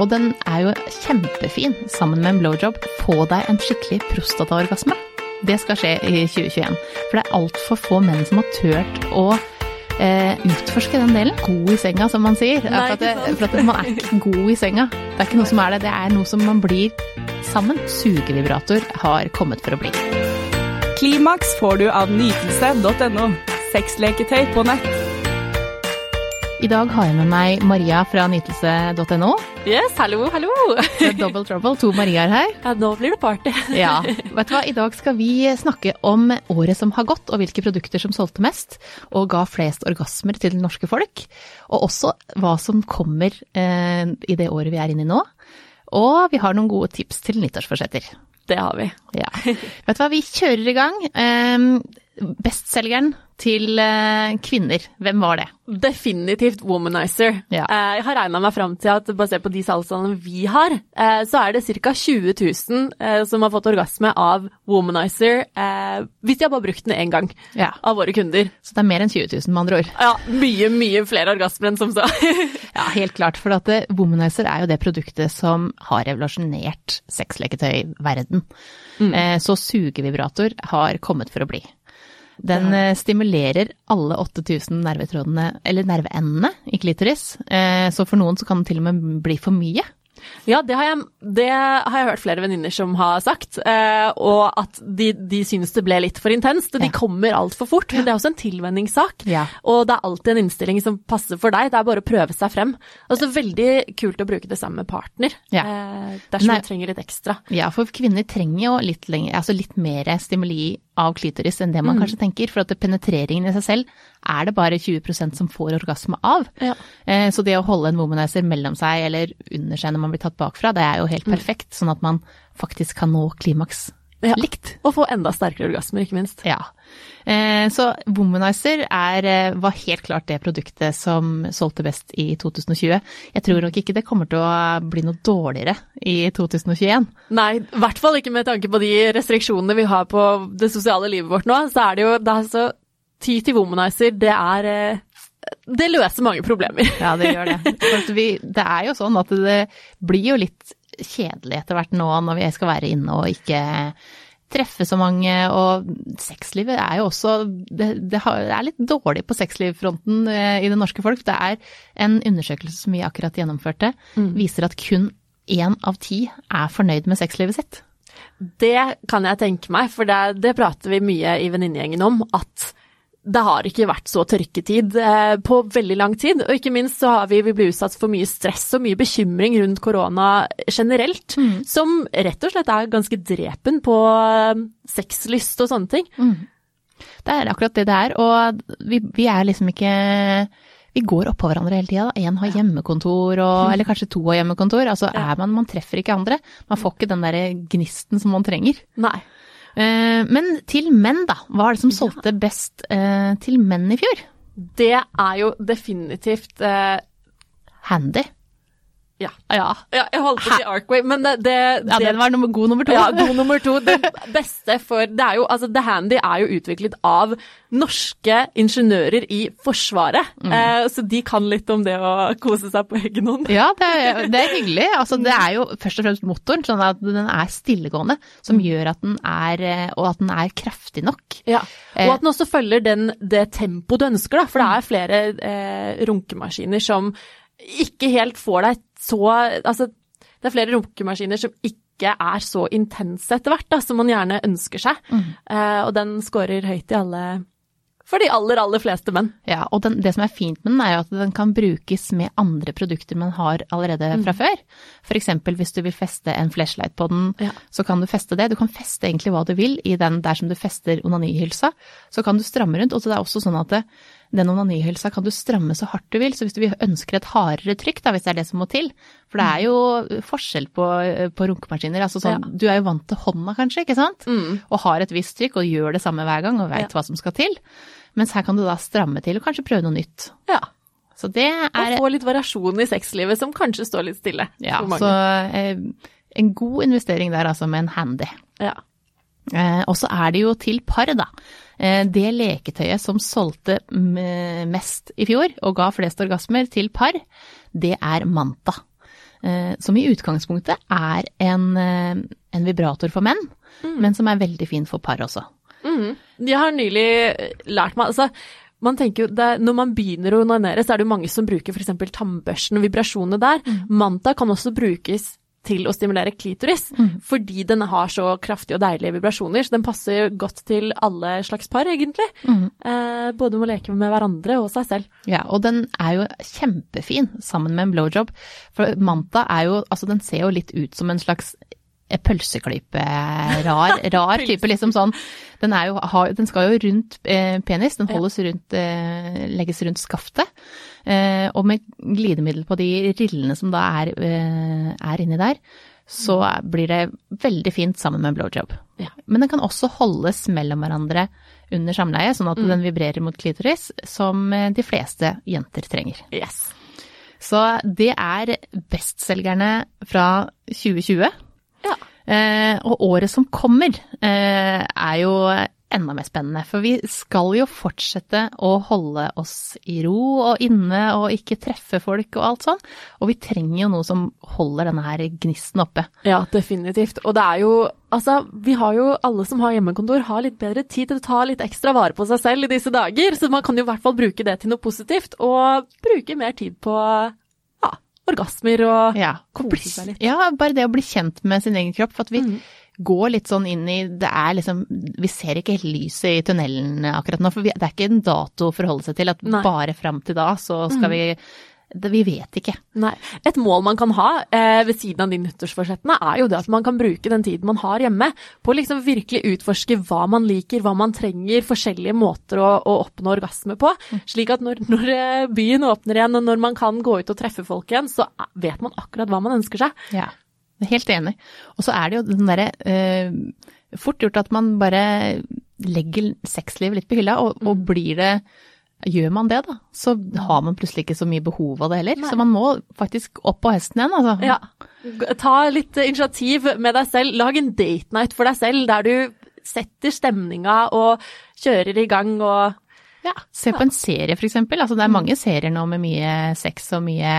Og den er jo kjempefin sammen med en blowjob. Få deg en skikkelig prostataorgasme. Det skal skje i 2021. For det er altfor få menn som har turt å eh, utforske den delen. God i senga, som man sier. Nei, for, at det, for at man er ikke god i senga. Det er ikke noe som er det, det er noe som man blir sammen. Sugevibrator har kommet for å bli. Klimaks får du av nytelse.no. Sexleketøy på nett. I dag har jeg med meg Maria fra nytelse.no. Yes, hallo, hallo! Double trouble, to Mariaer her. Ja, nå blir det party. Ja, vet du hva? I dag skal vi snakke om året som har gått, og hvilke produkter som solgte mest, og ga flest orgasmer til det norske folk. Og også hva som kommer eh, i det året vi er inne i nå. Og vi har noen gode tips til nyttårsforsetter. Det har vi. Ja. Vet du hva, vi kjører i gang. Eh, Bestselgeren til eh, kvinner, hvem var det? Definitivt womanizer. Ja. Eh, Jeg har regna meg fram til at basert på de salgstallene vi har, eh, så er det ca. 20 000 eh, som har fått orgasme av womanizer hvis de har bare brukt den én gang Ja. av våre kunder. Så det er mer enn 20 000 med andre ord. Ja, mye, mye flere orgasmer enn som så. Ja, helt klart. For at Womanizer er jo det produktet som har revolusjonert sexleketøyverden. Mm. Så sugevibrator har kommet for å bli. Den ja. stimulerer alle 8000 nervetrådene, eller nerveendene, i klitoris. Eh, Så for noen så kan det til og med bli for mye. Ja, det har jeg, det har jeg hørt flere venninner som har sagt, eh, og at de, de synes det ble litt for intenst. De Ja. kommer altfor fort, men det er også en tilvenningssak. Ja. Og det er alltid en innstilling som passer for deg, det er bare å prøve seg frem. Altså veldig kult å bruke det sammen med partner, Ja. eh, dersom Nei. du trenger litt ekstra. Ja, for kvinner trenger jo litt, lenger, altså litt mer stimuli av klitoris enn det man kanskje tenker. For at penetreringen i seg selv er det bare 20% som får orgasme av. Ja. Eh, Så det å holde en womanizer mellom seg eller under seg når man blir tatt bakfra, det er jo helt perfekt. Sånn at man faktisk kan nå klimaks Ja. likt. Og få enda sterkere orgasmer, ikke minst. Ja. Eh, Så womanizer er, eh, var helt klart det produktet som solgte best i 2020. Jeg tror nok ikke det kommer til å bli noe dårligere i 2021. Nei, i hvert fall ikke med tanke på de restriksjonene vi har på det sosiale livet vårt nå. Så er det jo det er så Ty til womanizer, det er eh, Det løser mange problemer. Ja, det gjør det. Vi, det er jo sånn at det blir jo litt kjedelig etter hvert nå når vi skal være inne og ikke treffe så mange, og sexlivet er jo også Det, det, er litt dårlig på sexlivfronten eh, i det norske folk. Det er en undersøkelse som vi akkurat gjennomførte, viser at kun én av ti er fornøyd med sexlivet sitt. Det kan jeg tenke meg, for det, det prater vi mye i venninnegjengen om, at det har ikke vært så tørketid eh, på veldig lang tid. Og ikke minst så har vi, vi blitt utsatt for mye stress og mye bekymring rundt korona generelt, som rett og slett er ganske drepen på eh, sexlyst og sånne ting. Det er akkurat det det er, og vi, vi er liksom ikke Vi går oppå hverandre hele tida. Én har hjemmekontor, og, eller kanskje to har hjemmekontor. Altså er man Man treffer ikke andre. Man får ikke den der gnisten som man trenger. Nei. Eh, Men til menn, da. Hva er det som solgte best eh, til menn i fjor? Det er jo definitivt eh, Handy. Ja. ja. Jeg holdt på å si Arkway, men det, det, Ja, det den var nummer, god nummer to. Ja, god nummer to. Det beste for Det er jo Altså, The Handy er jo utviklet av norske ingeniører i Forsvaret. Mm. Eh, så de kan litt om det å kose seg på egen hånd. Ja, det er, det er hyggelig. Altså, det er jo først og fremst motoren, sånn at den er stillegående, som gjør at den er eh, Og at den er kraftig nok. Ja. Eh. Og at den også følger den, det tempoet du ønsker, da. For det er flere eh, runkemaskiner som ikke helt får deg så Altså, det er flere runkemaskiner som ikke er så intense etter hvert, da, som man gjerne ønsker seg. Eh, og den scorer høyt i alle For de aller, aller fleste menn. Ja, og den, det som er fint med den, er jo at den kan brukes med andre produkter man har allerede fra før. For eksempel hvis du vil feste en flashlight på den, Ja. så kan du feste det. Du kan feste egentlig hva du vil i den der som du fester onanihylsa. Så kan du stramme rundt, og så det er også sånn at det, den onanihelsa kan du stramme så hardt du vil. Så hvis du ønsker et hardere trykk, da, hvis det er det som må til. For det er jo forskjell på, på runkemaskiner. Altså sånn, Du er jo vant til hånda kanskje, ikke sant? Og har et visst trykk og gjør det samme hver gang og veit Ja. hva som skal til. Mens her kan du da stramme til og kanskje prøve noe nytt. Ja. Så det Og er få litt variasjon i sexlivet som kanskje står litt stille ja, så, eh, en god investering der altså med en handy. Ja. Eh, og så er det jo til par, da. Eh, det leketøyet som solgte mest i fjor og ga flest orgasmer til par, det er Manta. eh, som i utgangspunktet er en, eh, en vibrator for menn, men som er veldig fin for par også. Mm. Jeg har nylig lært meg altså, man tenker jo, det, Når man begynner å onanere, så er det jo mange som bruker f.eks. tannbørsten og vibrasjonene der. Manta kan også brukes til å stimulere klitoris, fordi den har så kraftige og deilige vibrasjoner. Så den passer godt til alle slags par, egentlig. Eh, både med å leke med hverandre og seg selv. Ja, og den er jo kjempefin sammen med en blowjob. For Manta er jo, altså den ser jo litt ut som en slags pølseklype, rar, rar type, liksom sånn. Den, jo, har, den skal jo rundt eh, penis, den holdes rundt, eh, legges rundt skaftet. Eh, og med glidemiddel på de rillene som da er, eh, er inni der, så blir det veldig fint sammen med en blowjob. Ja. Men den kan også holdes mellom hverandre under samleie, sånn at den vibrerer mot klitoris, som eh, de fleste jenter trenger. Yes. Så det er bestselgerne fra 2020. Ja. Eh, og året som kommer eh, er jo enda mer spennende, for vi skal jo fortsette å holde oss i ro og inne og ikke treffe folk og alt sånn. Og vi trenger jo noe som holder denne her gnisten oppe. Ja, definitivt. Og det er jo Altså, vi har jo alle som har hjemmekontor, har litt bedre tid til å ta litt ekstra vare på seg selv i disse dager, så man kan jo i hvert fall bruke det til noe positivt, og bruke mer tid på orgasmer og Ja, kose seg litt. ja, bare det å bli kjent med sin egen kropp. For at vi mm. går litt sånn inn i Det er liksom Vi ser ikke helt lyset i tunnelen akkurat nå. For vi, det er ikke en dato å forholde seg til. At Nei. bare fram til da så skal vi det, Vi vet ikke. Nei. Et mål man kan ha eh, ved siden av de nyttårsforsettene, er jo det at man kan bruke den tiden man har hjemme, på å liksom virkelig utforske hva man liker, hva man trenger, forskjellige måter å, å oppnå orgasme på. Slik at når, når eh, byen åpner igjen, og når man kan gå ut og treffe folk igjen, så vet man akkurat hva man ønsker seg. Ja, helt enig. Og så er det jo den derre eh, Fort gjort at man bare legger sexlivet litt på hylla, og, og Mm. blir det Gjør man det, da, så har man plutselig ikke så mye behov av det heller. Nei. Så man må faktisk opp på hesten igjen, altså. Ja. Ta litt initiativ med deg selv. Lag en date night for deg selv, der du setter stemninga og kjører i gang og Ja, se på en serie for eksempel. Altså det er mange serier nå med mye sex og mye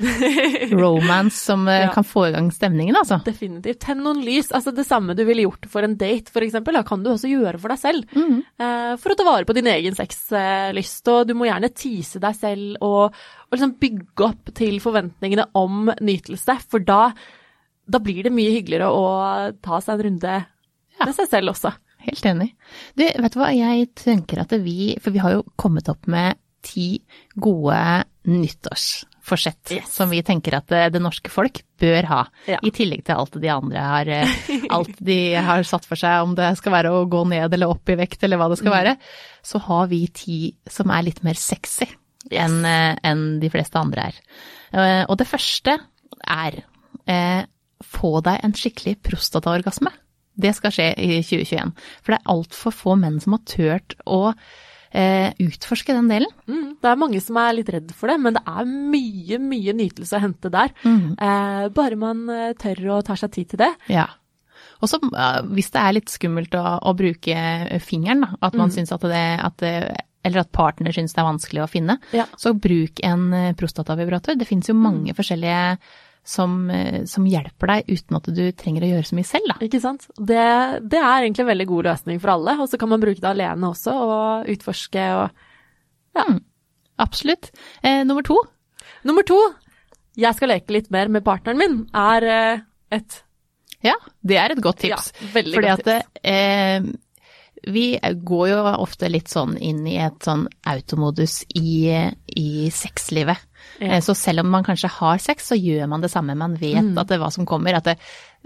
romance som eh, Ja. kan få i gang stemningen, altså. Definitivt. Tenn noen lys. Altså det samme du ville gjort for en date, for eksempel, da kan du også gjøre for deg selv. Eh, for å ta vare på din egen sexlyst. Og du må gjerne tease deg selv og, og liksom bygge opp til forventningene om nytelse, for da, da blir det mye hyggeligere å ta seg en runde med seg selv også. Helt enig. Du, vet du hva, jeg tenker at vi, for vi har jo kommet opp med ti gode nyttårsforsett Yes. som vi tenker at det, det norske folk bør ha. Ja. I tillegg til alt de andre har, eh, alt de har satt for seg, om det skal være å gå ned eller opp i vekt eller hva det skal Mm. være, så har vi ti som er litt mer sexy enn en de fleste andre er. Eh, Og det første er eh, få deg en skikkelig prostataorgasme. Det skal skje i 2021. For det er altfor få menn som har turt å eh, utforske den delen. Mm, det er mange som er litt redd for det, men det er mye, mye nytelse å hente der. Mm. Eh, bare man eh, tør å ta seg tid til det. Ja. Og så eh, hvis det er litt skummelt å, å bruke fingeren, da, at man syns at det, at det eller at partner syns det er vanskelig å finne, Ja. så bruk en eh, prostatavibrator. Det finnes jo mange forskjellige som, eh, som hjelper deg uten at du trenger å gjøre så mye selv, da. Ikke sant? Det, det er egentlig en veldig god løsning for alle, og så kan man bruke det alene også og utforske og Absolutt. Eh, nummer to. Nummer to, jeg skal leke litt mer med partneren min, er eh, et Ja, det er et godt tips. Ja, veldig Fordi godt at eh, vi går jo ofte litt sånn inn i et sånn automodus i, i sexlivet. Ja. Eh, Så selv om man kanskje har sex, så gjør man det samme. Man vet Mm. at det er hva som kommer. At det,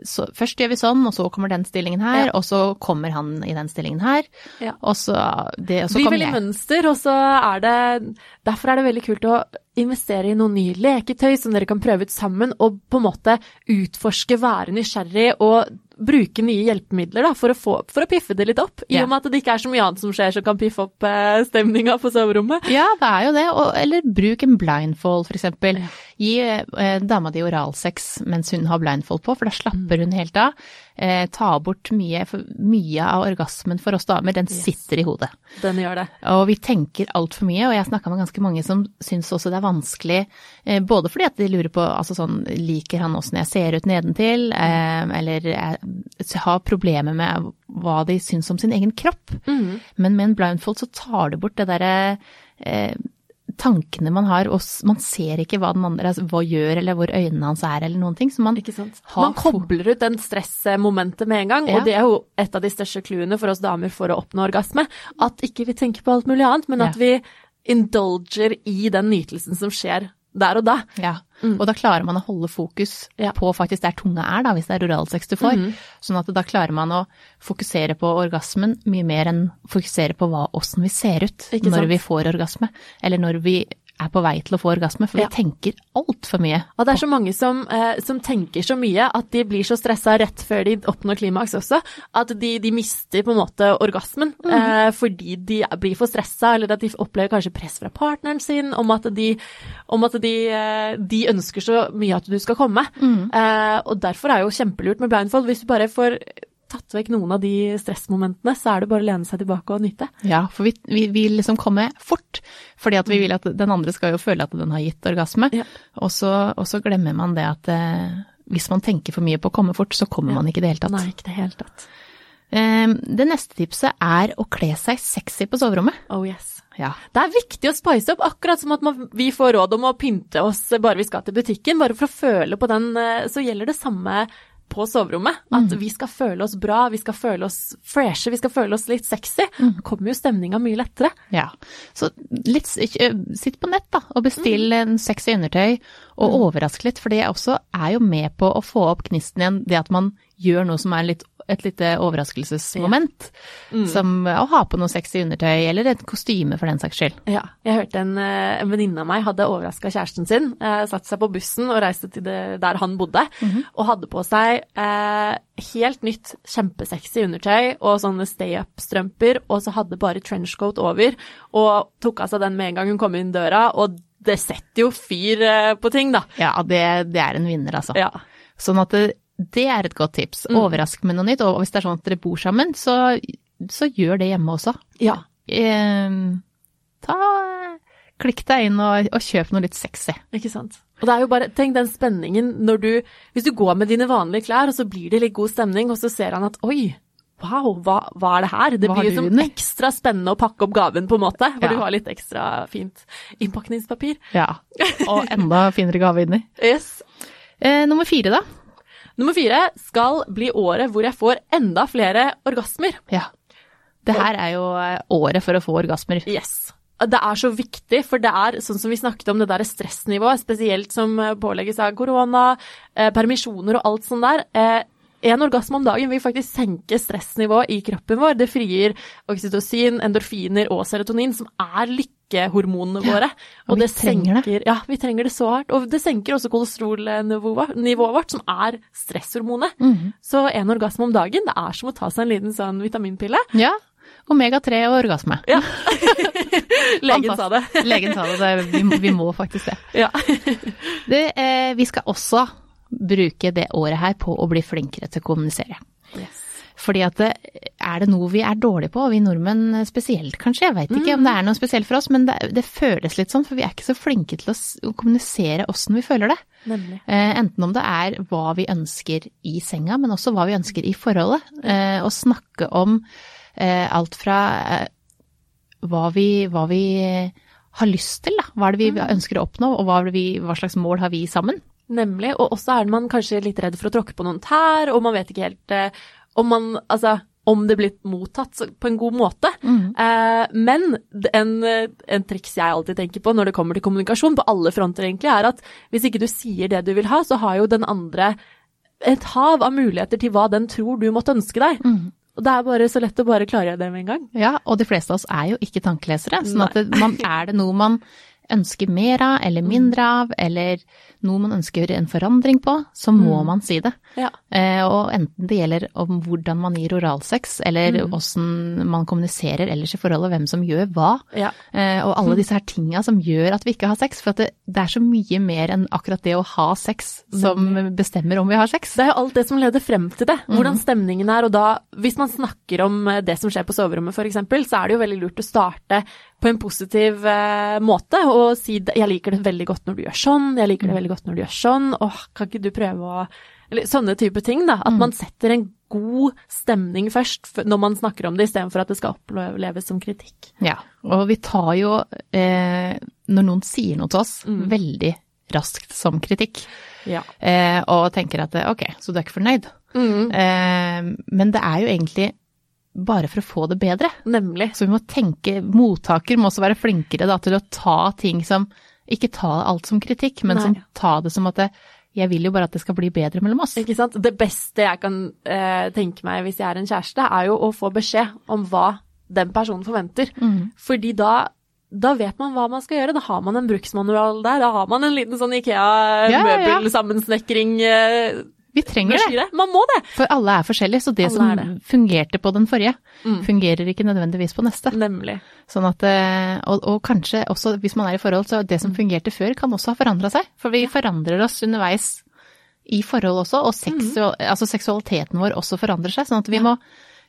så, først gjør vi sånn, og så kommer den stillingen her, Ja. og så kommer han i den stillingen her. Ja. Og så, det, og så blir veldig mønster, og så er det Derfor er det veldig kult å investere i noen nye leketøy som dere kan prøve ut sammen, og på en måte utforske, være nysgjerrig og bruke nye hjelpemidler da, for, å få, for å piffe det litt opp. I Ja. og med at det ikke er så mye annet som skjer som kan piffe opp eh, stemninga på soverommet. Ja, det er jo det. Og, eller bruk en blindfold, for eksempel. Gi eh, dama di oralsex mens hun har blindfold på, for da slapper hun helt av. Eh, ta bort mye, for mye av orgasmen for oss damer, den sitter i hodet. Den gjør det. Og vi tenker altfor mye, og jeg snakka med ganske mange som syns også det er vanskelig, eh, både fordi at de lurer på altså sånn, liker han åssen jeg ser ut nedentil, eh, eller eh, har problemer med hva de syns om sin egen kropp. Mm. Men med en blindfold så tar du bort det derre eh, tankene man har, og man ser ikke hva den andre altså, hva gjør, eller hvor øynene hans er, eller noen ting. Så man Man kobler ut den stressmomentet med en gang, Ja. og det er jo et av de største clouene for oss damer for å oppnå orgasme. At ikke vi tenker på alt mulig annet, men at Ja. vi indulger i den nytelsen som skjer der og da. Ja, og da klarer man å holde fokus Mm. Ja. på faktisk der tunga er, da, hvis det er oralsex du får. Mm. Sånn at da klarer man å fokusere på orgasmen mye mer enn fokusere på hva, åssen vi ser ut Ikke når sant? vi får orgasme, eller når vi er på vei til å få orgasme, for Ja. vi tenker altfor mye. Og det er så mange som, eh, som tenker så mye at de blir så stressa rett før de oppnår klimaks også, at de, de mister på en måte orgasmen eh, fordi de blir for stressa, eller at de opplever kanskje press fra partneren sin om at de, om at de, eh, de ønsker så mye at du skal komme. Eh, og derfor er jo kjempelurt med blindfold. Hvis du bare får tatt vekk noen av de stressmomentene, så er det bare å lene seg tilbake og nyte. Ja, for vi, vi vil liksom komme fort, fordi at vi vil at den andre skal jo føle at den har gitt orgasme. Ja. Og, så, og så glemmer man det at eh, hvis man tenker for mye på å komme fort, så kommer man ikke i det hele tatt. Nei, ikke det hele tatt. Eh, det neste tipset er å kle seg sexy på soverommet. Oh yes. Ja. Det er viktig å spice opp, akkurat som at man, vi får råd om å pynte oss bare vi skal til butikken. Bare for å føle på den, eh, så gjelder det samme på soverommet. At vi skal føle oss bra, vi skal føle oss freshe, vi skal føle oss litt sexy. Da kommer jo stemninga mye lettere. ja. Så litt, sitt på nett da, og bestill en sexy undertøy, og overraske litt, for det også er jo med på å få opp gnisten igjen, det at man gjør noe som er litt, et lite overraskelsesmoment. Som å ha på noe sexy undertøy, eller et kostyme for den saks skyld. Ja, jeg hørte en, eh, en venninne av meg hadde overraska kjæresten sin. Eh, satte seg på bussen og reiste til det, der han bodde, og hadde på seg eh, helt nytt, kjempesexy undertøy og sånne stay up-strømper, og så hadde bare trenchcoat over, og tok av seg den med en gang hun kom inn døra, og det setter jo fyr eh, på ting, da. Ja, det, det er en vinner, altså. Ja. Sånn at det, det er et godt tips. Overrask med noe nytt, og hvis det er sånn at dere bor sammen, så, så gjør det hjemme også. ja. Eh, ta Klikk deg inn og, og kjøp noe litt sexy. Ikke sant. Og det er jo bare, tenk den spenningen når du, hvis du går med dine vanlige klær, og så blir det litt god stemning, og så ser han at oi, wow, hva, hva er det her? Det Hva blir jo som under? ekstra spennende å pakke opp gaven på en måte, hvor Ja. du har litt ekstra fint innpakningspapir. Ja. Og enda finere gave inni. Yes. Eh, nummer fire, da. Nummer fire skal bli året hvor jeg får enda flere orgasmer. Ja. Det her er jo eh, året for å få orgasmer. Yes. Det er så viktig, for det er sånn som vi snakket om, det der stressnivået, spesielt som eh, pålegges av korona, eh, permisjoner og alt sånt der. Eh, en orgasme om dagen vil faktisk senke stressnivået i kroppen vår. Det frigir oksytocin, endorfiner og serotonin, som er lykkehormonene våre. og vi trenger det. senker, Ja, vi trenger det så hardt. Og det senker også kolesterolnivået vårt, som er stresshormonet. Mhm. Så en orgasme om dagen, det er som å ta seg en liten sånn vitaminpille. Ja. Omega-3 og orgasme. Ja. Legen sa det. Legen sa det. så vi, vi må faktisk det. Ja. det eh, vi skal også bruke det året her på å bli flinkere til å kommunisere. Yes. Fordi at det, er det noe vi er dårlige på, og vi nordmenn spesielt kanskje, jeg veit ikke om det er noe spesielt for oss, men det, det føles litt sånn, for vi er ikke så flinke til å, kommunisere åssen vi føler det. Nemlig. Eh, enten om det er hva vi ønsker i senga, men også hva vi ønsker i forholdet. Eh, å snakke om eh, alt fra eh, hva, vi, hva vi har lyst til, da. Hva er det vi ønsker å oppnå, og hva, vi, hva slags mål har vi sammen? Nemlig. Og også er man kanskje litt redd for å tråkke på noen tær, og man vet ikke helt eh, om man Altså om det blir mottatt på en god måte. Eh, men en, en triks jeg alltid tenker på når det kommer til kommunikasjon, på alle fronter egentlig, er at hvis ikke du sier det du vil ha, så har jo den andre et hav av muligheter til hva den tror du måtte ønske deg. Og det er bare så lett å bare klargjøre det med en gang. Ja, og de fleste av oss er jo ikke tankelesere, sånn at det, man, er det noe man ønsker mer av eller mindre av, eller noe man ønsker en forandring på, så må man si det. Ja. Eh, og enten det gjelder om hvordan man gir oralsex, eller åssen man kommuniserer ellers i forholdet, hvem som gjør hva. Ja. Eh, og alle disse her tinga som gjør at vi ikke har sex. For det, det er så mye mer enn akkurat det å ha sex som bestemmer om vi har sex. Det er jo alt det som leder frem til det, hvordan stemningen er. Og da, hvis man snakker om eh, det som skjer på soverommet f.eks., så er det jo veldig lurt å starte på en positiv eh, måte og si det- 'jeg liker det veldig godt når du gjør sånn', 'jeg liker det veldig godt når du gjør sånn', åh, kan ikke du prøve å Eller sånne type ting, da. At man setter en god stemning først når man snakker om det, istedenfor at det skal oppleves som kritikk. Ja, og vi tar jo, eh, når noen sier noe til oss, veldig raskt som kritikk. Ja. Eh, og tenker at ok, så du er ikke fornøyd. Eh, men det er jo egentlig bare for å få det bedre. Nemlig. Så vi må tenke, mottaker må også være flinkere da, til å ta ting som Ikke ta alt som kritikk, men som ta det som at det, jeg vil jo bare at det skal bli bedre mellom oss. Ikke sant? Det beste jeg kan eh, tenke meg hvis jeg er en kjæreste, er jo å få beskjed om hva den personen forventer. Fordi da, da vet man hva man skal gjøre. Da har man en bruksmanual der. Da har man en liten sånn ja, ja. Vi trenger det. Man må det! For alle er forskjellige, så det Alle som det. Mm. fungerte på den forrige, fungerer ikke nødvendigvis på neste. Nemlig. Sånn at, eh, og, og kanskje også hvis man er i forhold, så det Mm. som fungerte før kan også ha forandra seg. For vi forandrer oss underveis i forhold også, og seksual, Mm. altså seksualiteten vår også forandrer seg. Sånn at vi må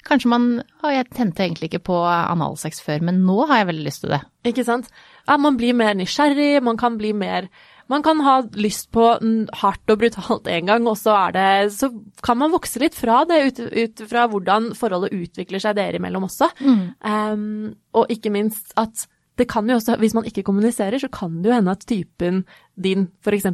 Kanskje man Å, jeg tente egentlig ikke på analsex før, men nå har jeg veldig lyst til det. Ikke sant? Ja, man blir mer nysgjerrig, man kan bli mer Man kan ha lyst på mm, hardt og brutalt en gang, og så er det Så kan man vokse litt fra det, ut, ut fra hvordan forholdet utvikler seg dere imellom også. Um, og ikke minst at det kan jo også, hvis man ikke kommuniserer, så kan det jo hende at typen din f.eks.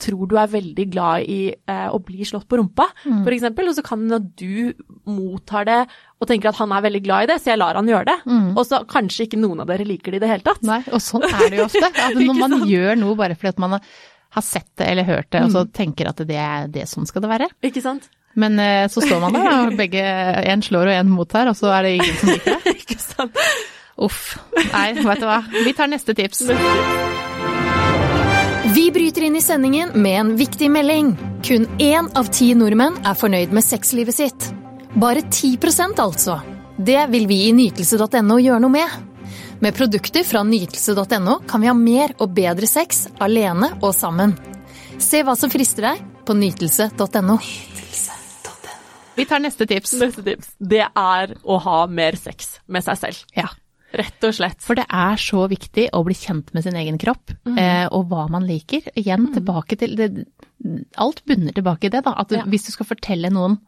tror du er veldig glad i eh, å bli slått på rumpa, for eksempel, og så kan det at du mottar det og tenker at han er veldig glad i det, så jeg lar han gjøre det. Og så kanskje ikke noen av dere liker det i det hele tatt. Nei, og sånn er det jo ofte. At når man gjør noe bare fordi at man har sett det eller hørt det, og så tenker at det er det sånn skal det være. Ikke sant? Men eh, så står man der, og begge en slår og en mottar, og så er det ingen som liker det. ikke sant? Uff. Nei, vet du hva. Vi tar neste tips. Vi bryter inn i sendingen med en viktig melding. Kun én av ti nordmenn er fornøyd med sexlivet sitt. Bare 10% altså. Det vil vi i nytelse.no gjøre noe med. Med produkter fra nytelse.no kan vi ha mer og bedre sex alene og sammen. Se hva som frister deg på nytelse.no. Vi tar neste tips. Neste tips, det er å ha mer sex med seg selv. Ja. Rett og slett. For det er så viktig å bli kjent med sin egen kropp, eh, og hva man liker. Igjen tilbake til det, Alt bunner tilbake i det, da. At du, Ja. hvis du skal fortelle noen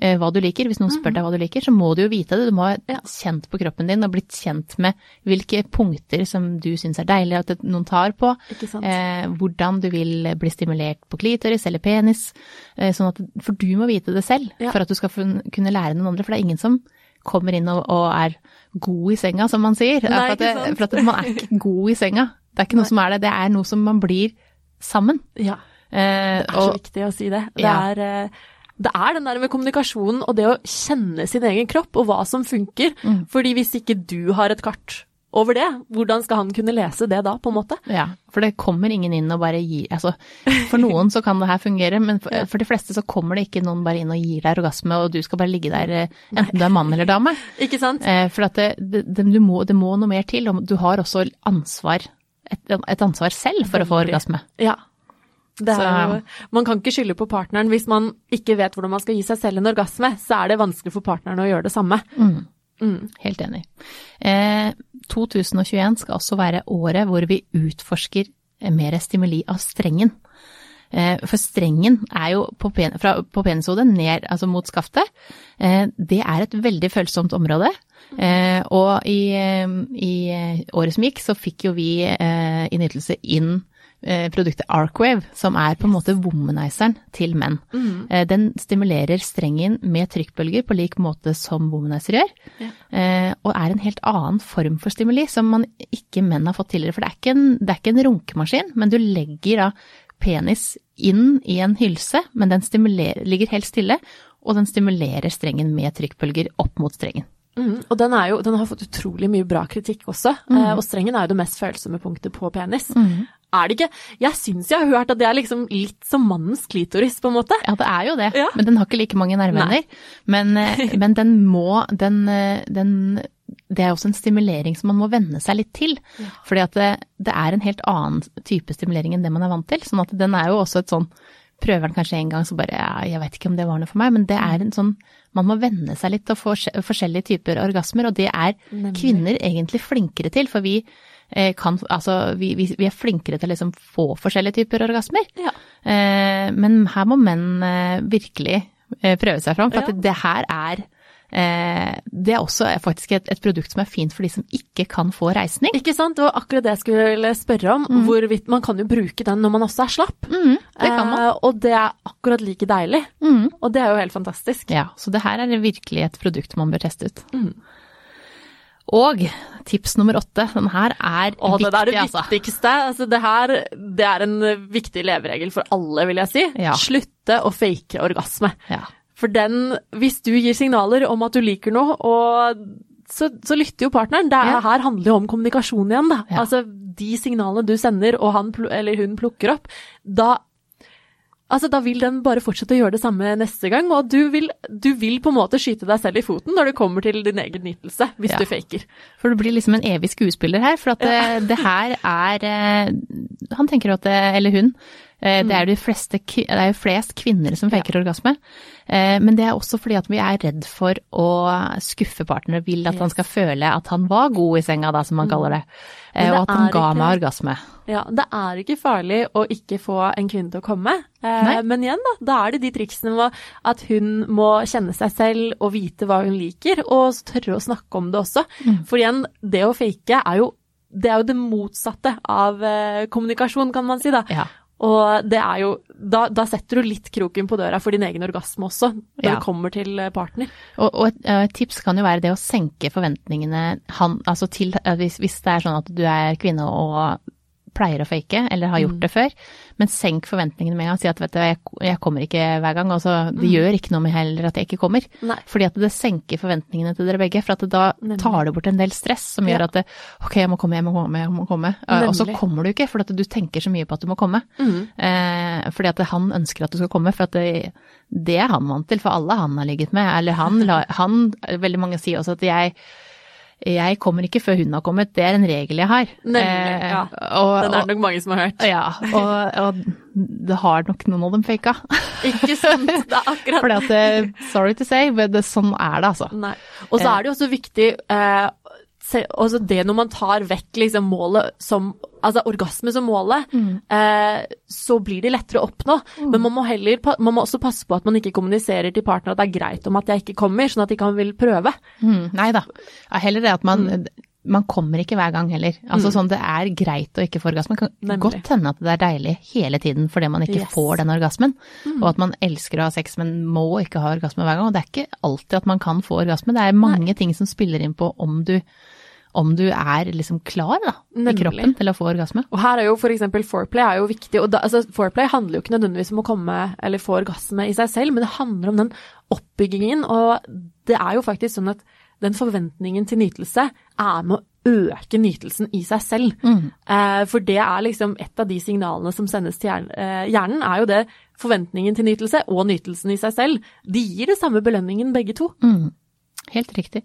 eh, hva du liker, hvis noen spør deg hva du liker, så må du jo vite det. Du må ha Ja. kjent på kroppen din og blitt kjent med hvilke punkter som du syns er deilig at noen tar på. Ikke? Eh, hvordan du vil bli stimulert på klitoris eller penis. Eh, sånn at, for du må vite det selv Ja. for at du skal kunne lære noen andre. For det er ingen som kommer inn og, og er god i senga, som man sier. Nei, for at, det, for at man er ikke god i senga. Det er ikke noe som er det, det er noe som man blir sammen. Ja. Eh, Det er så og, viktig å si det. Det, Ja. er, eh, det er den der med kommunikasjonen og det å kjenne sin egen kropp og hva som funker. Mm. Fordi hvis ikke du har et kart over det, hvordan skal han kunne lese det da, på en måte? ja, for det kommer ingen inn og bare gir altså, For noen så kan det her fungere, men for, for de fleste så kommer det ikke noen bare inn og gir deg orgasme, og du skal bare ligge der eh, enten du er mann eller dame. Ikke sant? Eh, for at det, det, det, du må, det må noe mer til, og du har også ansvar, et, et ansvar selv for å få orgasme. Ja. Er man kan ikke skylde på partneren. Hvis man ikke vet hvordan man skal gi seg selv en orgasme, så er det vanskelig for partneren å gjøre det samme. Mm. Helt enig. Eh, 2021 skal også være året hvor vi utforsker mer stimuli av strengen. Eh, for strengen er jo på, pen, fra, på penishodet ned, altså mot skaftet. Eh, det er et veldig følsomt område. Eh, og i, eh, i eh, året som gikk, så fikk jo vi innytelse inn eh, produktet Arcwave, som er på en måte womanizeren til menn. Eh, Den stimulerer strengen med trykkbølger på lik måte som womanizer gjør, eh, og er en helt annen form for stimuli som man ikke menn har fått tidligere. For det er ikke en, det er ikke en runkemaskin, men du legger da penis inn i en hylse, men den ligger helt stille, og den stimulerer strengen med trykkbølger opp mot strengen. Mm, og den, jo, den har fått utrolig mye bra kritikk også, eh, og strengen er jo det mest følsomme punktet på penis. Er det ikke Jeg syns jeg har hørt at det er liksom litt som mannens klitoris, på en måte. Ja, det er jo det, Ja. men den har ikke like mange nerveender. Men, eh, men den må den, eh, den Det er også en stimulering som man må venne seg litt til. Fordi at det, det er en helt annen type stimulering enn det man er vant til. Sånn at den er jo også et sånn Prøver den kanskje en gang, så bare ja, jeg vet ikke om det var noe for meg. Men det er en sånn Man må venne seg litt til å få forskjellige typer orgasmer, og det er Nemlig. kvinner egentlig flinkere til. For vi eh, kan Altså, vi, vi, vi er flinkere til å liksom få forskjellige typer orgasmer. Ja. Eh, men her må menn eh, virkelig eh, prøve seg fram, for Ja. det her er eh, Det er også faktisk et, et produkt som er fint for de som ikke kan få reisning. Ikke sant? Det var akkurat det jeg skulle spørre om. Hvorvidt Man kan jo bruke den når man også er slapp. Mm, det kan man. Eh, og det er akkurat like deilig. Mm. Og det er jo helt fantastisk. Ja, så det her er virkelig et produkt man bør teste ut. Mm. Og tips nummer åtte, den her er Åh, viktig, altså. det er det altså. viktigste. Altså, det her det er en viktig leveregel for alle, vil jeg si. Ja. Slutte å fake orgasme. Ja. For den, hvis du gir signaler om at du liker noe, og så, så lytter jo partneren. Det er, Ja. her handler jo om kommunikasjon igjen, da. Altså, de signalene du sender, og han eller hun plukker opp, da Altså, da vil den bare fortsette å gjøre det samme neste gang, og du vil, du vil på en måte skyte deg selv i foten når det kommer til din egen nytelse, hvis Ja. du faker. For du blir liksom en evig skuespiller her, for at det, det her er eh, Han tenker at det, eller hun, eh, det er jo de fleste, det er jo flest kvinner som faker orgasme. Eh, Men det er også fordi at vi er redd for å skuffe partner, vil at han skal føle at han var god i senga, da, som man kaller det. Eh, det Og at han ga ikke- meg orgasme. Ja, det er ikke farlig å ikke få en kvinne til å komme. Eh, Nei. men igjen, da, da er det de triksene med at hun må kjenne seg selv og vite hva hun liker, og tørre å snakke om det også. Mm. For igjen, det å fake er jo det, er jo det motsatte av eh, kommunikasjon, kan man si, da. Ja. Og det er jo da, da setter du litt kroken på døra for din egen orgasme også, når Ja. det kommer til eh, partner. Og, og et, eh, et tips kan jo være det å senke forventningene han, altså til, eh, hvis, hvis det er sånn at du er kvinne og pleier å fake, eller har gjort Mm. det før, men senk forventningene med en gang. Si at vet du, jeg, jeg kommer ikke hver gang, og det det gjør ikke noe med heller at jeg ikke kommer. Mm. Nei. Fordi at det senker forventningene til dere begge, for at det da tar det bort en del stress som gjør Ja. at det, ok, jeg må komme, jeg må komme, jeg må komme. Nemlig. Og så kommer du ikke, for at du tenker så mye på at du må komme. Mm. Eh, fordi at han ønsker at du skal komme, for at det, det er han vant til, for alle han har ligget med. Eller han, han Veldig mange sier også at jeg jeg kommer ikke før hun har kommet, det er en regel jeg har. Nemlig, Eh, ja. og, Den er det nok mange som har hørt. ja, og, og det har nok noen av dem faka. Ikke sant? Det er akkurat Fordi at det, sorry to say, men det, sånn er det altså. Nei. Og så er det jo også viktig eh, se, altså det når man tar vekk liksom målet som Altså orgasme som målet, eh, så blir det lettere å oppnå. Men man må heller man må også passe på at man ikke kommuniserer til partner at det er greit om at jeg ikke kommer, sånn at de kan vil prøve. Mm, nei da. Heller det at man man kommer ikke hver gang heller. Altså sånn, Det er greit å ikke få orgasme. Det kan Nemlig. godt hende at det er deilig hele tiden fordi man ikke Yes. får den orgasmen. Og at man elsker å ha sex, men må ikke ha orgasme hver gang. Og det er ikke alltid at man kan få orgasme. Det er mange ting som spiller inn på om du, om du er liksom klar da, i kroppen til å få orgasme. Og her er jo for eksempel foreplay er jo viktig. og da, altså Foreplay handler jo ikke nødvendigvis om å komme eller få orgasme i seg selv, men det handler om den oppbyggingen. Og det er jo faktisk sånn at den forventningen til nytelse er med å øke nytelsen i seg selv. Eh, for det er liksom et av de signalene som sendes til hjernen. Eh, hjernen er jo det forventningen til nytelse og nytelsen i seg selv. De gir det samme belønningen begge to. Mm. Helt riktig.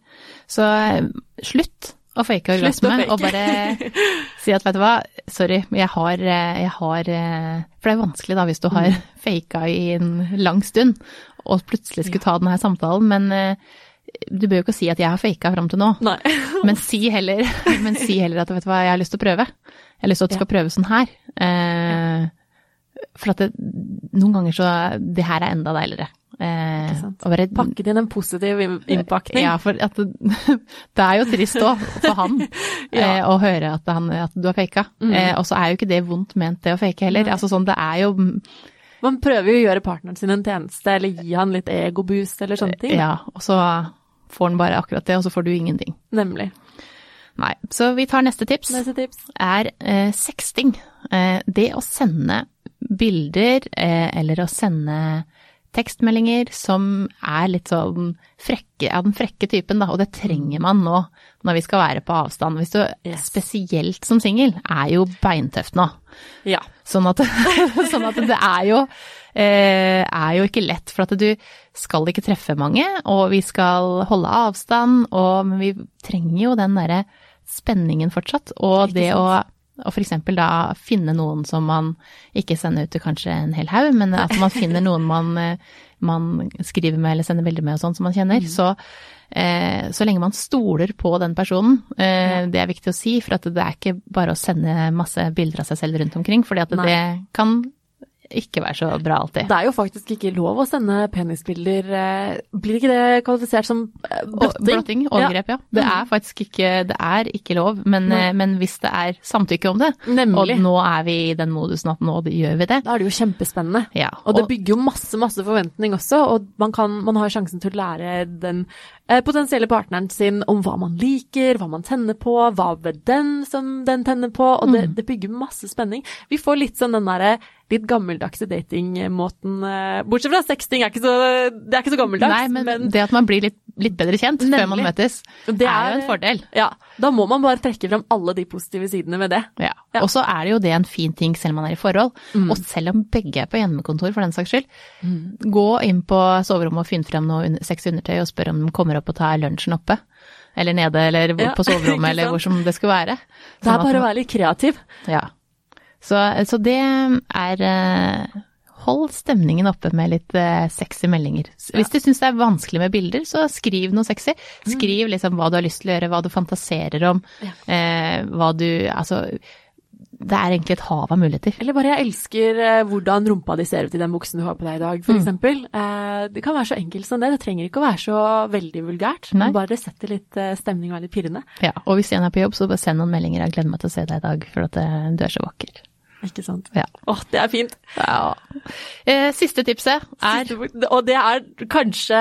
Så eh, slutt å fake orgasme, og bare si at vet du hva, sorry, jeg har, eh, jeg har eh, For det er vanskelig da hvis du har Mm. faka i en lang stund, og plutselig skulle ta denne samtalen, men eh, du bør jo ikke si at jeg har faka fram til nå. Men si heller, men si heller at vet du hva, jeg har lyst til å prøve. Jeg har lyst til at du skal prøve sånn her. Eh, for at det, noen ganger så Det her er enda deiligere. Eh, å Pakket inn en positiv innpakning. ja, for at det, er jo trist òg, for han, Ja. eh, å høre at, han, at du har faka. Mm. Eh, og så er jo ikke det vondt ment, det å fake heller. Nei. Altså sånn, det er jo Man prøver jo å gjøre partneren sin en tjeneste, eller gi han litt egoboost, eller sånne ting. Ja, og så får han bare akkurat det, og så får du ingenting. Nemlig. Nei. Så vi tar neste tips. Neste tips. er eh, sexting. Eh, det å sende bilder eh, eller å sende tekstmeldinger som er litt sånn frekke, ja, den frekke typen, da, og det trenger man nå når vi skal være på avstand. Hvis du, Yes. spesielt som singel, er jo beintøft nå. Ja. Sånn at, sånn at det er jo, er jo ikke lett, for at du skal ikke treffe mange, og vi skal holde avstand, og, men vi trenger jo den derre spenningen fortsatt. Og det å og for eksempel da finne noen som man ikke sender ut til kanskje en hel haug, men at man finner noen man, eh, man skriver med eller sender bilder med og sånn som man kjenner. Mm. Så, eh, så lenge man stoler på den personen, eh, det er viktig å si, for at det er ikke bare å sende masse bilder av seg selv rundt omkring, for Nei. det kan ikke være så bra alltid. Det er jo faktisk ikke lov å sende penisbilder. eh, Blir ikke det kvalifisert som eh, blotting? Blotting, overgrep, ja. Det er faktisk ikke, det er ikke lov, men, eh, men hvis det er samtykke om det, og nå er vi i den modusen at nå gjør vi det, Da er det jo kjempespennende. ja. Og det bygger jo masse, masse forventning også, og man, kan, man har sjansen til å lære den potensielle partneren sin om hva man liker, hva man tenner på, hva ved den som den tenner på, og det, det bygger masse spenning. Vi får litt sånn den derre litt gammeldagse datingmåten, eh, bortsett fra sexting er ikke så, det er ikke så gammeldags, Nei, men, det at man blir litt, litt bedre kjent før man møtes, Det er jo en fordel. ja, da må man bare trekke frem alle de positive sidene ved det. Ja. Ja. Og så er det jo det en fin ting selv om man er i forhold. Og selv om begge er på hjemmekontor for den saks skyld. Gå inn på soverommet og finn frem noe sexy undertøy og spør om de kommer opp og tar lunsjen oppe. Eller nede, eller Ja, på soverommet, eller hvor som det skulle være. Det Sånn er bare bare å være litt kreativ. Ja. Så, så det er eh, Hold stemningen oppe med litt eh, sexy meldinger. Hvis du syns det er vanskelig med bilder, så skriv noe sexy. Skriv liksom hva du har lyst til å gjøre, hva du fantaserer om. Eh, hva du Altså, det er egentlig et hav av muligheter. Eller bare 'jeg elsker eh, hvordan rumpa di ser ut i den buksen du har på deg i dag', for Mm. Eh, det kan være så enkelt som det. Det trenger ikke å være så veldig vulgært. Nei. Men bare sette litt stemning og er litt pirrende. Ja, og hvis en er på jobb, så bare send noen meldinger. 'Jeg gleder meg til å se deg i dag, for at du er så vakker'. Ikke sant? Ja. Åh, det er fint. Ja. Eh, siste tipset er Siste. Og det er kanskje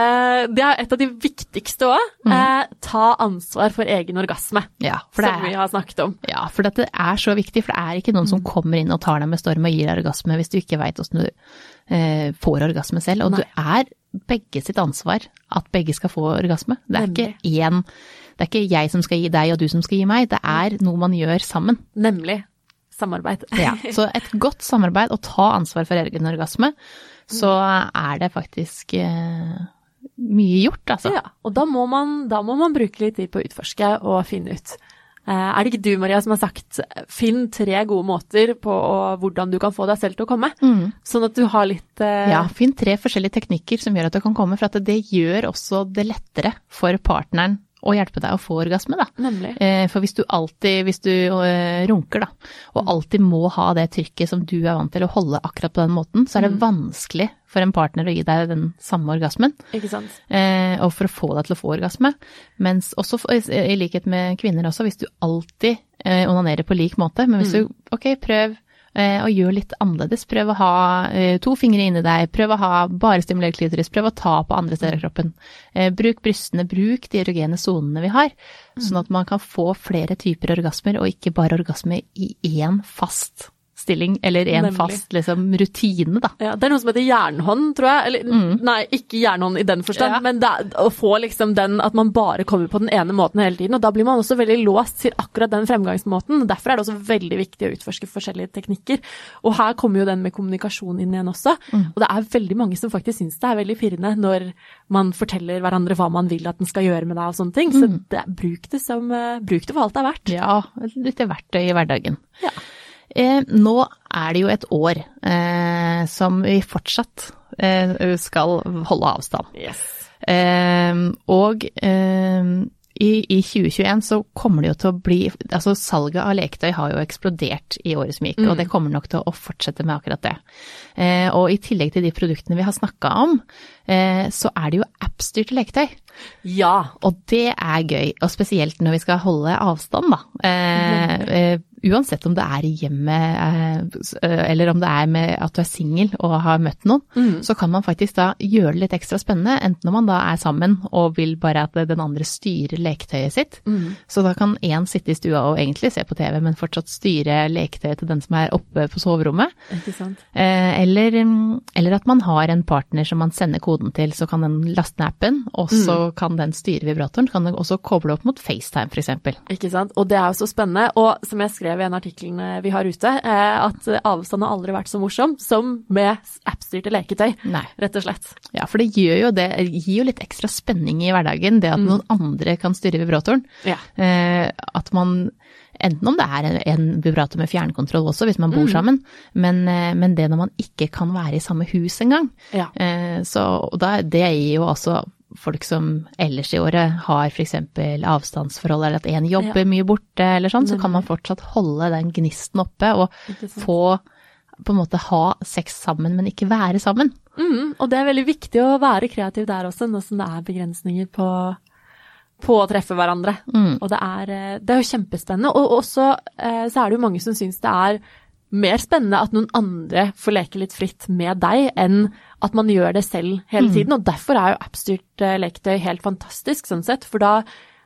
Det er et av de viktigste òg. Mm. Eh, ta ansvar for egen orgasme. Ja, for det som vi har snakket om. ja, for dette er så viktig, for det er ikke noen som kommer inn og tar deg med storm og gir deg orgasme hvis du ikke veit åssen du eh, får orgasme selv. Og Nei. du er begge sitt ansvar at begge skal få orgasme. Det er ikke én Det er ikke jeg som skal gi deg og du som skal gi meg, det er noe man gjør sammen. Nemlig samarbeid. Ja, så et godt samarbeid og ta ansvar for egen orgasme, så er det faktisk eh, mye gjort, altså. Ja, og da må, man, da må man bruke litt tid på å utforske og finne ut. Eh, er det ikke du, Maria, som har sagt finn tre gode måter på å, hvordan du kan få deg selv til å komme? Sånn at du har litt eh, Ja, finn tre forskjellige teknikker som gjør at du kan komme, for det gjør også det lettere for partneren å hjelpe deg å få orgasme, da. Nemlig. Eh, For hvis du alltid, hvis du eh, runker da, og alltid må ha det trykket som du er vant til å holde akkurat på den måten, så er det vanskelig for en partner å gi deg den samme orgasmen. Ikke sant? Eh, og for å få deg til å få orgasme. Mens også, i likhet med kvinner også, hvis du alltid onanerer på lik måte, men hvis du, ok, prøv eh, gjør litt annerledes. Prøv å ha eh, to fingre inni deg, prøv å ha bare stimulert klitoris, prøv å ta på andre steder av kroppen. Eh, bruk brystene, bruk de erogene sonene vi har, sånn at man kan få flere typer orgasmer, og ikke bare orgasme i én fast stilling, eller en Nemlig. fast liksom, rutine, da. Ja, det er noe som heter jernhånd, tror jeg. Eller nei, ikke jernhånd i den forstand, Mm. Ja. men er å få liksom den at man bare kommer på den ene måten hele tiden. Og da blir man også veldig låst til akkurat den fremgangsmåten. Derfor er det også veldig viktig å utforske forskjellige teknikker. Og her kommer jo den med kommunikasjon inn igjen også. Mm. Og det er veldig mange som faktisk syns det er veldig pirrende når man forteller hverandre hva man vil at den skal gjøre med deg og sånne ting. Så Mm. det, bruk, det som, eh, bruk det for alt det er verdt. Ja, et lite verktøy i hverdagen. Ja. Eh, nå er det jo et år eh, som vi fortsatt eh, skal holde avstand. Yes. Og i, i 2021 så kommer det jo til å bli Altså salget av leketøy har jo eksplodert i året som gikk, og det kommer nok til å fortsette med akkurat det. Eh, og i tillegg til de produktene vi har snakka om, eh, så er det jo appstyrte leketøy. Ja. Og det er gøy, og spesielt når vi skal holde avstand, da. Eh, eh, uansett om det er i hjemmet eh, eh, eller om det er med at du er singel og har møtt noen, så kan man faktisk da gjøre det litt ekstra spennende, enten når man da er sammen og vil bare at den andre styrer leketøyet sitt. Så da kan én sitte i stua og egentlig se på TV, men fortsatt styre leketøyet til den som er oppe på soverommet. Eh, Eller, mm, eller at man har en partner som man sender koden til, så kan den laste ned appen, og så kan den styre vibratoren. Kan den også koble opp mot FaceTime, f.eks. Ikke sant. Og det er jo så spennende. Og som jeg skrev i en av artiklene vi har ute, eh, at avstand har aldri vært så morsom som med appstyrte leketøy. Nei. Rett og slett. Ja, for det gjør jo det, gir jo litt ekstra spenning i hverdagen, det at noen andre kan styre vibratoren. Ja. Eh, at man, enten om det er en, vibrator med fjernkontroll også, hvis man bor sammen, men, eh, men det når man ikke kan være i samme hus engang. Ja. Eh, så da, det gir jo også folk som ellers i året har f.eks. avstandsforhold, eller at en jobber Ja. mye borte eller sånn, så kan man fortsatt holde den gnisten oppe og få på en måte ha sex sammen, men ikke være sammen. Mm, og det er veldig viktig å være kreativ der også, nå som det er begrensninger på, på å treffe hverandre. Og det er, eh, det er jo kjempespennende. Og også eh, så er det jo mange som syns det er mer spennende at noen andre får leke litt fritt med deg, enn at man gjør det selv hele tiden. Og derfor er jo appstyrt eh, leketøy helt fantastisk, sånn sett. For da,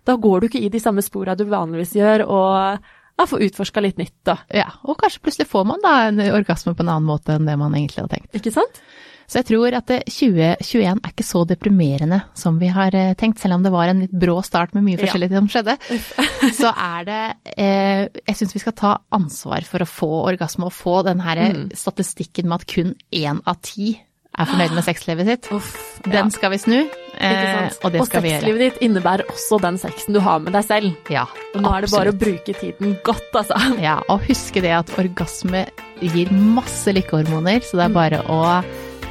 da går du ikke i de samme spora du vanligvis gjør, og ja, får utforska litt nytt, da. Ja, og kanskje plutselig får man da en orgasme på en annen måte enn det man egentlig hadde tenkt. Ikke sant? Så jeg tror at 2021 er ikke så deprimerende som vi har eh, tenkt, selv om det var en litt brå start med mye Ja. forskjellig som skjedde. Så er det eh, Jeg syns vi skal ta ansvar for å få orgasme og få den her Mm. statistikken med at kun én av ti er fornøyd med sexlivet sitt. Uff, Den skal vi snu, eh, og det skal vi gjøre. sexlivet ditt innebærer også den sexen du har med deg selv. Ja, Og nå er det bare å bruke tiden godt, altså. Ja, og huske det at orgasme gir masse lykkehormoner, så det er bare å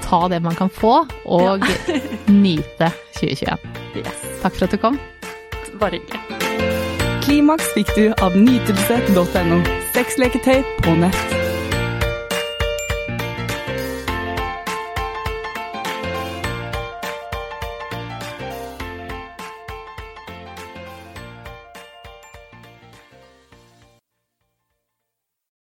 ta det man kan få, og nyte 2021. Yes, Takk for at du kom. bare hyggelig. Klimaks fikk du av nytelse.no. Sexleketøy på nett.